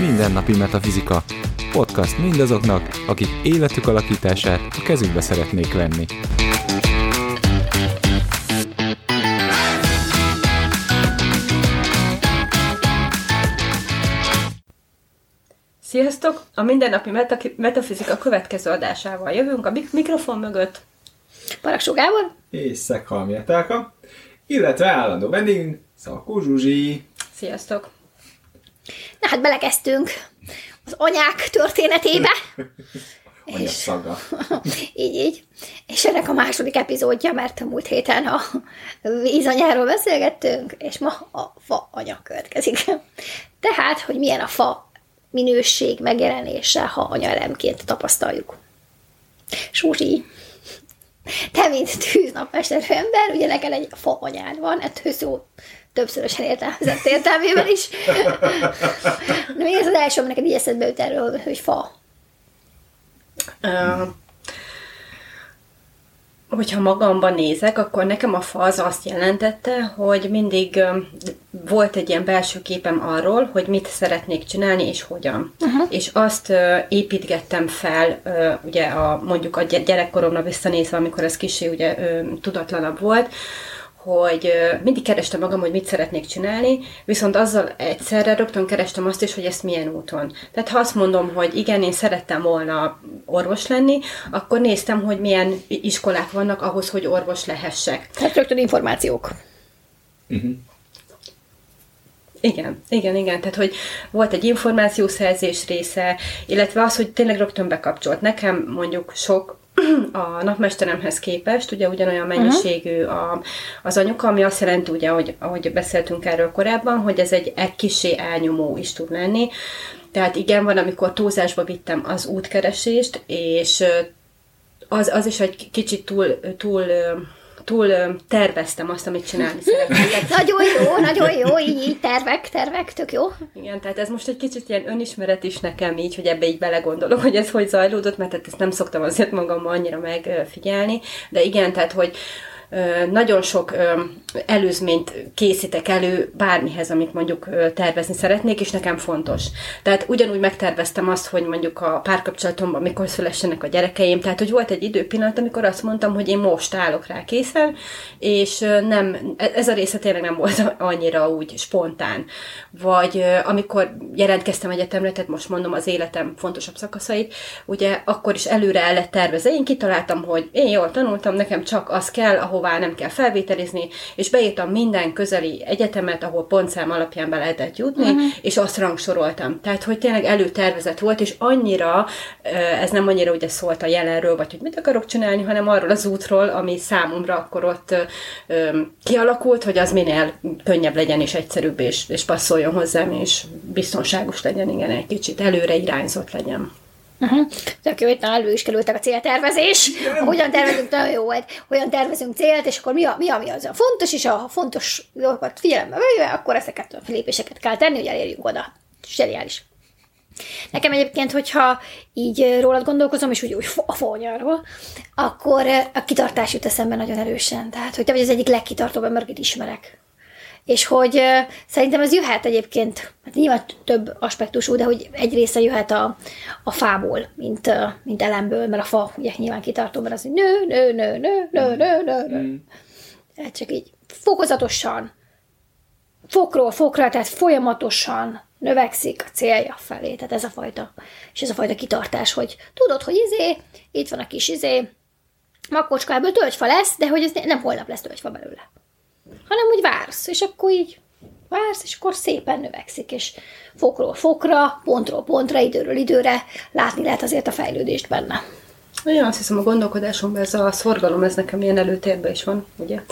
Mindennapi Metafizika. Podcast mindazoknak, akik életük alakítását a kezükbe szeretnék venni. Sziasztok! A mindennapi meta- metafizika következő adásával jövünk a mik- mikrofon mögött. Paraksó Gábor? és Szekhalmi Etelka, illetve állandó vendégünk Szakó Zsuzsi. Sziasztok! Na hát belekezdtünk az anyák történetébe. Anya szaga. így, így. És ennek a második epizódja, mert a múlt héten a vízanyáról beszélgettünk, és ma a fa anya következik. Tehát, hogy milyen a fa minőség megjelenése, ha anyaelemként tapasztaljuk. Zsuzsi, te, mint tűznapmesterű ember, ugye neked egy fa anyád van, ettől szó többszörösen értelmezett értelmében is. De ez az első, neked így eszedbe jut erről, hogy fa. Uh, hogyha magamban nézek, akkor nekem a fa az azt jelentette, hogy mindig volt egy ilyen belső képem arról, hogy mit szeretnék csinálni és hogyan. Uh-huh. És azt uh, építgettem fel, uh, ugye a, mondjuk a gy- gyerekkoromra visszanézve, amikor ez kicsi ugye uh, tudatlanabb volt, hogy ö, mindig kerestem magam, hogy mit szeretnék csinálni, viszont azzal egyszerre rögtön kerestem azt is, hogy ezt milyen úton. Tehát ha azt mondom, hogy igen, én szerettem volna orvos lenni, akkor néztem, hogy milyen iskolák vannak ahhoz, hogy orvos lehessek. Tehát rögtön információk. Igen, igen, igen. Tehát, hogy volt egy információszerzés része, illetve az, hogy tényleg rögtön bekapcsolt. Nekem mondjuk sok a napmesteremhez képest, ugye ugyanolyan mennyiségű a, az anyuka, ami azt jelenti, ugye, hogy, ahogy beszéltünk erről korábban, hogy ez egy, egy kisé elnyomó is tud lenni. Tehát igen, van, amikor túlzásba vittem az útkeresést, és az, az is egy kicsit túl, túl túl terveztem azt, amit csinálni szeretnék. Nagyon jó, nagyon jó, így, így tervek, tervek, tök jó. Igen, tehát ez most egy kicsit ilyen önismeret is nekem így, hogy ebbe így belegondolok, hogy ez hogy zajlódott, mert hát ezt nem szoktam azért magammal annyira megfigyelni, de igen, tehát hogy nagyon sok előzményt készítek elő bármihez, amit mondjuk tervezni szeretnék, és nekem fontos. Tehát ugyanúgy megterveztem azt, hogy mondjuk a párkapcsolatomban mikor szülessenek a gyerekeim, tehát hogy volt egy időpillanat, amikor azt mondtam, hogy én most állok rá készen, és nem, ez a része tényleg nem volt annyira úgy spontán. Vagy amikor jelentkeztem egyetemre, tehát most mondom az életem fontosabb szakaszait, ugye akkor is előre el lett tervezve. Én kitaláltam, hogy én jól tanultam, nekem csak az kell, ahová nem kell felvételizni, és beírtam minden közeli egyetemet, ahol pontszám alapján be lehetett jutni, uh-huh. és azt rangsoroltam. Tehát, hogy tényleg előtervezet volt, és annyira, ez nem annyira ugye szólt a jelenről, vagy hogy mit akarok csinálni, hanem arról az útról, ami számomra akkor ott kialakult, hogy az minél könnyebb legyen, és egyszerűbb, és, és passzoljon hozzám, és biztonságos legyen, igen, egy kicsit előre irányzott legyen. Uh-huh. Tök jó, itt elő is kerültek a céltervezés. Hogyan tervezünk, nagyon jó volt. Hogyan tervezünk célt, és akkor mi, a, mi, a, mi az a fontos, és a fontos dolgokat figyelembe véve, akkor ezeket a lépéseket kell tenni, hogy elérjünk oda. Zseniális. Nekem egyébként, hogyha így rólad gondolkozom, és úgy, úgy a fonyarról, akkor a kitartás jut eszembe nagyon erősen. Tehát, hogy te vagy az egyik legkitartóbb ember, akit ismerek. És hogy szerintem ez jöhet egyébként, hát nyilván több aspektusú, de hogy egy része jöhet a, a fából, mint, mint elemből, mert a fa ugye nyilván kitartó, mert az, hogy nő, nő, nő, nő, nő, nő, nő, nő. Hát csak így fokozatosan, fokról fokra, tehát folyamatosan növekszik a célja felé. Tehát ez a fajta, és ez a fajta kitartás, hogy tudod, hogy izé, itt van a kis izé, makocska, ebből tölgyfa lesz, de hogy ez nem holnap lesz tölgyfa belőle. Vársz, és akkor így vársz, és akkor szépen növekszik, és fokról fokra, pontról pontra, időről időre látni lehet azért a fejlődést benne. Én azt hiszem, a gondolkodásomban ez a szorgalom, ez nekem ilyen előtérben is van, ugye?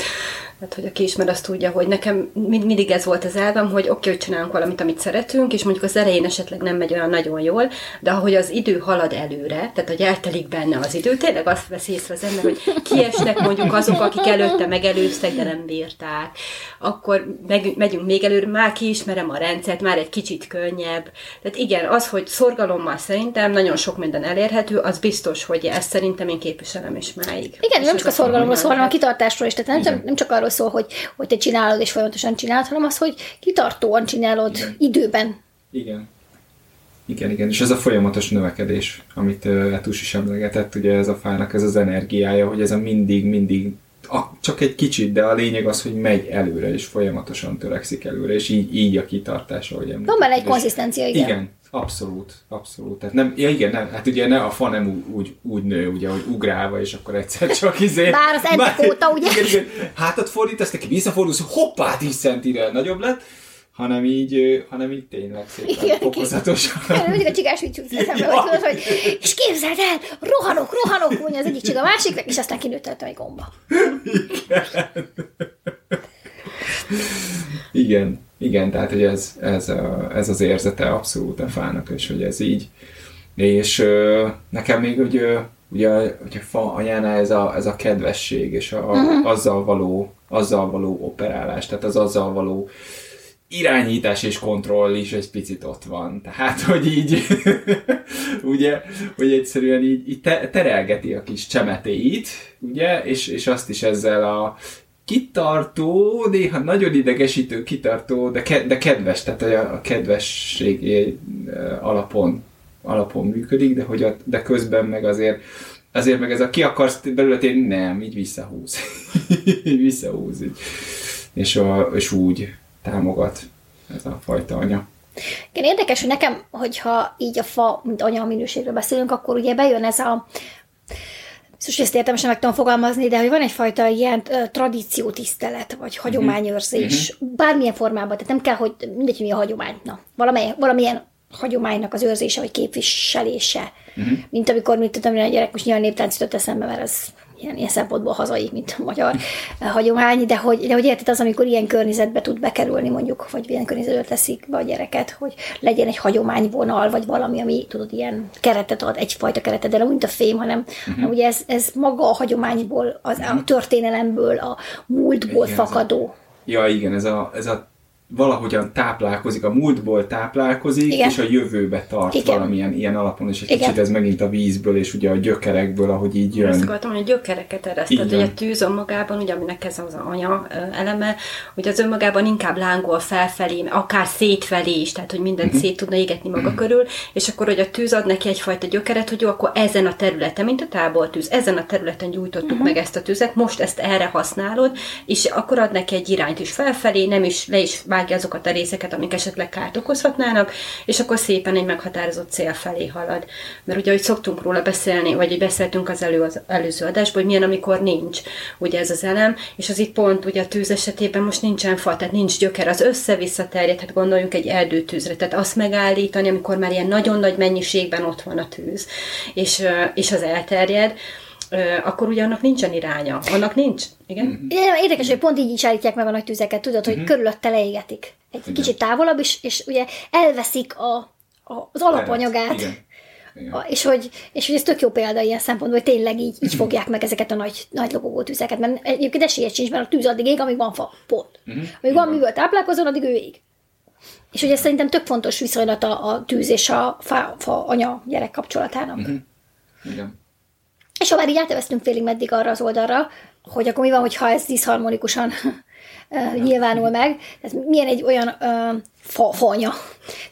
Tehát, hogy aki ismer, azt tudja, hogy nekem mind- mindig ez volt az elvem, hogy oké, okay, hogy csinálunk valamit, amit szeretünk, és mondjuk az elején esetleg nem megy olyan nagyon jól, de ahogy az idő halad előre, tehát hogy eltelik benne az idő, tényleg azt vesz észre az ember, hogy kiesnek mondjuk azok, akik előtte megelőztek, de nem bírták, akkor meg, megyünk még előre, már kiismerem a rendszert, már egy kicsit könnyebb. Tehát igen, az, hogy szorgalommal szerintem nagyon sok minden elérhető, az biztos, hogy ezt szerintem én képviselem is máig. Igen, És nem csak a szorgalomról szól, hanem a kitartás. kitartásról is. Tehát nem, csak, nem csak arról szól, hogy, hogy te csinálod és folyamatosan csinálod, hanem az, hogy kitartóan csinálod Igen. időben. Igen. Igen, igen, és ez a folyamatos növekedés, amit Etus is emlegetett, ugye ez a fának ez az energiája, hogy ez a mindig, mindig, a, csak egy kicsit, de a lényeg az, hogy megy előre, és folyamatosan törekszik előre, és így, így a kitartás, ahogy említetted. Van benne egy konzisztencia, igen. Igen, abszolút, abszolút. Tehát nem, ja igen, nem, hát ugye ne, a fa nem úgy, úgy, úgy nő, ugye, hogy ugrálva, és akkor egyszer csak izé... Bár az eddig óta, ugye? Igen, igen, hátat fordítasz, neki visszafordulsz, hoppá, 10 centire nagyobb lett, hanem így, hanem így tényleg szépen Igen, fokozatosan. Igen, mindig a csigás vicc jut eszembe, hogy tudod, hogy és képzeld el, rohanok, rohanok, mondja az egyik csiga a másiknak, és aztán kinőtteltem egy gomba. Igen, igen, tehát hogy ez, ez, a, ez az érzete abszolút a fának, és hogy ez így. És ö, nekem még ugye, ugye, ugye fa anyánál ez a, ez a kedvesség, és a, uh-huh. azzal, való, azzal való operálás, tehát az azzal való irányítás és kontroll is egy picit ott van. Tehát, hogy így, ugye, hogy egyszerűen így, így te, terelgeti a kis csemetéit, ugye, és, és azt is ezzel a kitartó, néha nagyon idegesítő kitartó, de, ke, de kedves, tehát a, a kedvesség alapon, alapon működik, de, hogy a, de közben meg azért azért meg ez a ki akarsz belőle térni, nem, így visszahúz. így visszahúz. Így. És, a, és úgy támogat ez a fajta anya. Igen, érdekes, hogy nekem, hogyha így a fa, mint anya minőségről beszélünk, akkor ugye bejön ez a Szóval ezt értelmesen meg tudom fogalmazni, de hogy van egyfajta ilyen uh, tradíciótisztelet, vagy hagyományőrzés, uh-huh. bármilyen formában, tehát nem kell, hogy mindegy, hogy mi a hagyomány. Na, valamely, valamilyen hagyománynak az őrzése, vagy képviselése. Uh-huh. Mint amikor, mint tudom, a gyerek most nyilván néptánc jutott eszembe, mert ez ilyen, ilyen szempontból hazai, mint a magyar uh, hagyomány, de hogy, de hogy érted az, amikor ilyen környezetbe tud bekerülni mondjuk, vagy ilyen környezetbe teszik be a gyereket, hogy legyen egy hagyományvonal, vagy valami, ami tudod, ilyen keretet ad, egyfajta keretet, de nem mint a fém, hanem, uh-huh. hanem ugye ez, ez maga a hagyományból, az, uh-huh. a történelemből, a múltból Igen, ez a- fakadó. Ja, igen, ez a, ez a valahogyan táplálkozik, a múltból táplálkozik, Igen. és a jövőbe tart Igen. valamilyen ilyen alapon, és egy Igen. kicsit ez megint a vízből, és ugye a gyökerekből, ahogy így jön. Azt akartam, hogy a gyökereket ereszt. Így Tehát, hogy a tűz önmagában, ugye, aminek ez az anya eleme, hogy az önmagában inkább lángol felfelé, akár szétfelé is, tehát, hogy mindent Mhm. szét tudna égetni maga körül, és akkor, hogy a tűz ad neki egyfajta gyökeret, hogy jó, akkor ezen a területen, mint a tábortűz, ezen a területen gyújtottuk meg ezt a tüzet, most ezt erre használod, és akkor ad neki egy irányt is felfelé, nem is le is vágja azokat a részeket, amik esetleg kárt okozhatnának, és akkor szépen egy meghatározott cél felé halad. Mert ugye, hogy szoktunk róla beszélni, vagy hogy beszéltünk az, elő, az előző adásból, hogy milyen, amikor nincs ugye ez az elem, és az itt pont ugye a tűz esetében most nincsen fa, tehát nincs gyöker, az össze-vissza terjed, hát gondoljunk egy erdőtűzre, tehát azt megállítani, amikor már ilyen nagyon nagy mennyiségben ott van a tűz, és, és az elterjed, akkor ugye annak nincsen iránya. Annak nincs. Igen? Igen, Érdekes, hogy pont így is állítják meg a nagy tüzeket, tudod, hogy körülötte leégetik. Egy Igen. kicsit távolabb, és, és ugye elveszik a, a, az alapanyagát. Igen. És hogy, és hogy ez tök jó példa ilyen szempontból, hogy tényleg így, így fogják meg ezeket a nagy, nagy lobogó tüzeket, mert egyébként esélyed sincs, mert a tűz addig ég, amíg van fa, pont. Uh-huh. Amíg van mivel táplálkozol, addig ő ég. És ugye ez szerintem tök fontos viszonylat a, a tűz és a fa, fa anya-gyerek kapcsolatának. Uh-huh. Igen. És ha már így átveztünk félig meddig arra az oldalra, hogy akkor mi van, hogyha ez diszharmonikusan nyilvánul meg, tehát milyen egy olyan ö, fa, fanya,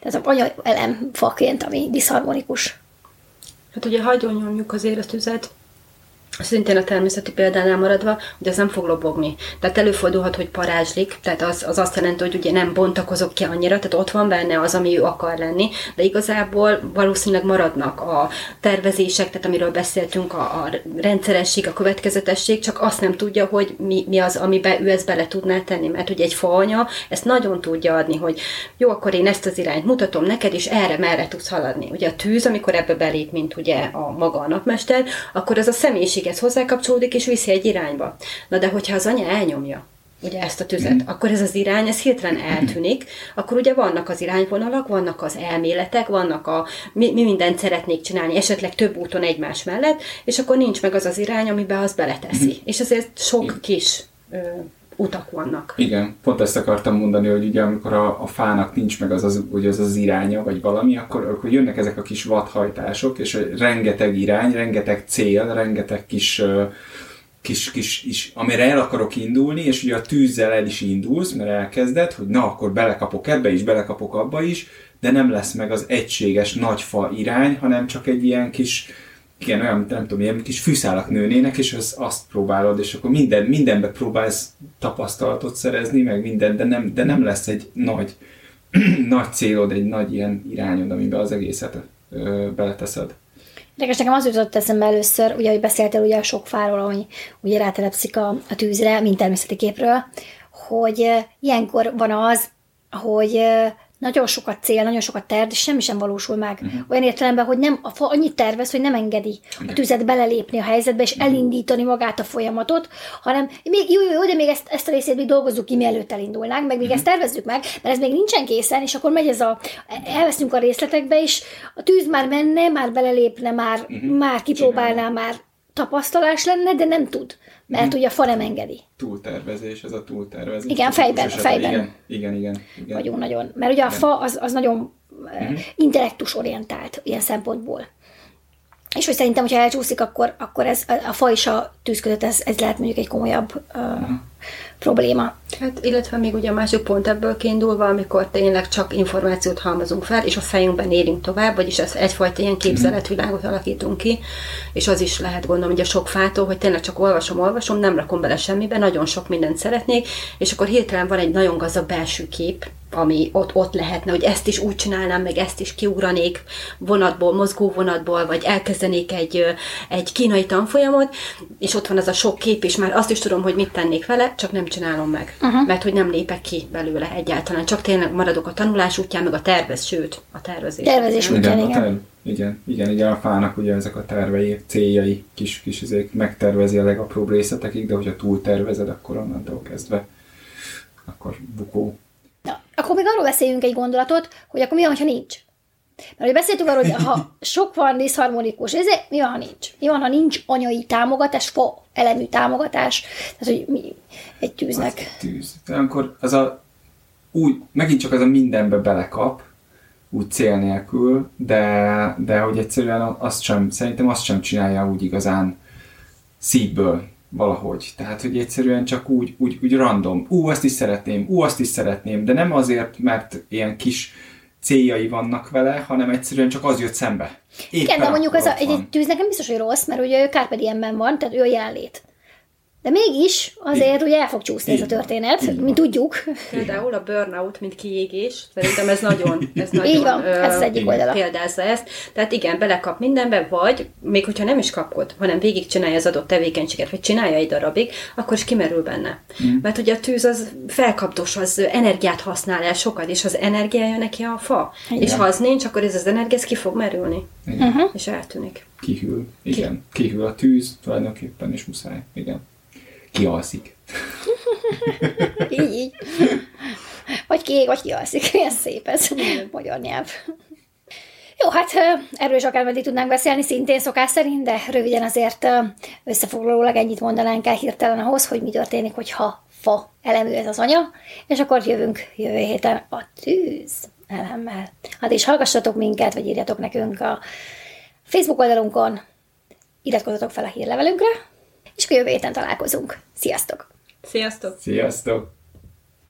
tehát az anya elem faként, ami diszharmonikus. Hát ugye hagyjon nyomjuk azért a tüzet, Szintén a természeti példánál maradva, hogy az nem fog lobogni. Tehát előfordulhat, hogy parázslik, tehát az, az azt jelenti, hogy ugye nem bontakozok ki annyira, tehát ott van benne az, ami ő akar lenni, de igazából valószínűleg maradnak a tervezések, tehát amiről beszéltünk, a, a rendszeresség, a következetesség, csak azt nem tudja, hogy mi, mi az, amiben ő ezt bele tudná tenni, mert ugye egy faanya ezt nagyon tudja adni, hogy jó, akkor én ezt az irányt mutatom neked, és erre merre tudsz haladni. Ugye a tűz, amikor ebbe belép, mint ugye a maga a napmester, akkor az a személyiséghez hozzákapcsolódik, és viszi egy irányba. Na de hogyha az anya elnyomja, ugye ezt a tüzet, mm. akkor ez az irány, ez hirtelen eltűnik, akkor ugye vannak az irányvonalak, vannak az elméletek, vannak a, mi, mi mindent szeretnék csinálni, esetleg több úton egymás mellett, és akkor nincs meg az az irány, amiben az beleteszi. Mm. És azért sok kis ö, utak vannak. Igen, pont ezt akartam mondani, hogy ugye amikor a, a fának nincs meg az az, hogy az, az iránya, vagy valami, akkor, akkor jönnek ezek a kis vadhajtások, és rengeteg irány, rengeteg cél, rengeteg kis kis, kis, is, amire el akarok indulni, és ugye a tűzzel el is indulsz, mert elkezded, hogy na, akkor belekapok ebbe is, belekapok abba is, de nem lesz meg az egységes nagy fa irány, hanem csak egy ilyen kis, igen, olyan, nem tudom, ilyen kis fűszálak nőnének, és az, azt próbálod, és akkor minden, mindenbe próbálsz tapasztalatot szerezni, meg minden, de nem, de nem lesz egy nagy, nagy célod, egy nagy ilyen irányod, amiben az egészet ö, beleteszed. Érdekes, nekem az jutott eszembe először, ugye, hogy beszéltél ugye a sok fáról, ami ugye rátelepszik a, a tűzre, mint természeti képről, hogy ilyenkor van az, hogy nagyon sokat cél, nagyon sokat terv, és semmi sem valósul meg. Uh-huh. Olyan értelemben, hogy nem, a fa annyit tervez, hogy nem engedi a tüzet belelépni a helyzetbe, és uh-huh. elindítani magát a folyamatot, hanem még jó, jó, jó de még ezt, ezt a részét még dolgozzuk ki, mielőtt elindulnánk, meg még uh-huh. ezt tervezzük meg, mert ez még nincsen készen, és akkor megy ez a, elveszünk a részletekbe, és a tűz már menne, már belelépne, már, uh-huh. már kipróbálná, már tapasztalás lenne, de nem tud mert mm. ugye a fa nem engedi. Túltervezés, ez a túltervezés. Igen, fejben, fejben. Igen, igen, igen. igen. Vagyunk nagyon. Mert ugye a igen. fa az, az nagyon mm. intellektus orientált ilyen szempontból. És hogy szerintem, hogyha elcsúszik, akkor, akkor ez, a fa és a tűz között ez, ez lehet mondjuk egy komolyabb uh, probléma. Hát, illetve még ugye a másik pont ebből kiindulva, amikor tényleg csak információt halmozunk fel, és a fejünkben élünk tovább, vagyis ez egyfajta ilyen képzeletvilágot alakítunk ki, és az is lehet gondolom, hogy a sok fától, hogy tényleg csak olvasom, olvasom, nem rakom bele semmibe, nagyon sok mindent szeretnék, és akkor hirtelen van egy nagyon gazdag belső kép, ami ott, ott lehetne, hogy ezt is úgy csinálnám, meg ezt is kiugranék vonatból, mozgó vonatból, vagy elkezdenék egy, egy kínai tanfolyamot, és ott van az a sok kép, és már azt is tudom, hogy mit tennék vele, csak nem csinálom meg. Uh-huh. Mert hogy nem lépek ki belőle egyáltalán, csak tényleg maradok a tanulás útján, meg a tervez, sőt, a tervezés. Tervezés útján, igen. igen. Igen, igen, igen, a fának ugye ezek a tervei, céljai, kis, kis izék, megtervezi a legapróbb részletekig, de hogyha túl tervezed, akkor onnantól kezdve, akkor bukó. Na, akkor még arról beszéljünk egy gondolatot, hogy akkor mi van, ha nincs. Mert ugye beszéltünk arról, hogy ha sok van diszharmonikus, ez mi van, ha nincs? Mi van, ha nincs anyai támogatás, fa elemű támogatás, tehát hogy mi egy tűznek. Az tűz. De akkor az a, úgy, megint csak az a mindenbe belekap, úgy cél nélkül, de, de hogy egyszerűen azt sem, szerintem azt sem csinálja úgy igazán szívből valahogy. Tehát, hogy egyszerűen csak úgy, úgy, úgy random. Ú, azt is szeretném, ú, azt is szeretném, de nem azért, mert ilyen kis céljai vannak vele, hanem egyszerűen csak az jött szembe. Éppen Igen, de mondjuk az a, egy, egy tűznek nem biztos, hogy rossz, mert ugye ő Carpe van, tehát ő a jelenlét. De mégis azért ugye el fog csúszni ez a történet, Igen. mint tudjuk. Például a burnout, mint kiégés, szerintem ez nagyon, ez nagyon Így van, ez egyik oldala. példázza ezt. Tehát igen, belekap mindenbe, vagy még hogyha nem is kapkod, hanem végigcsinálja az adott tevékenységet, vagy csinálja egy darabig, akkor is kimerül benne. Mm. Mert ugye a tűz az felkaptos, az energiát használ el sokat, és az energiája neki a fa. Igen. És ha az nincs, akkor ez az energia ez ki fog merülni. Igen. Uh-huh. És eltűnik. Kihűl. Igen. Ki. Kihűl a tűz tulajdonképpen, és muszáj. Igen kialszik. így, így. Vagy kiég, vagy kialszik. Milyen szép ez. Magyar nyelv. Jó, hát erről is akár meddig tudnánk beszélni, szintén szokás szerint, de röviden azért összefoglalólag ennyit mondanánk el hirtelen ahhoz, hogy mi történik, hogyha fa elemű ez az anya, és akkor jövünk jövő héten a tűz elemmel. Hát is hallgassatok minket, vagy írjatok nekünk a Facebook oldalunkon, iratkozzatok fel a hírlevelünkre, és akkor jövő héten találkozunk. Sziasztok! Sziasztok! Sziasztok!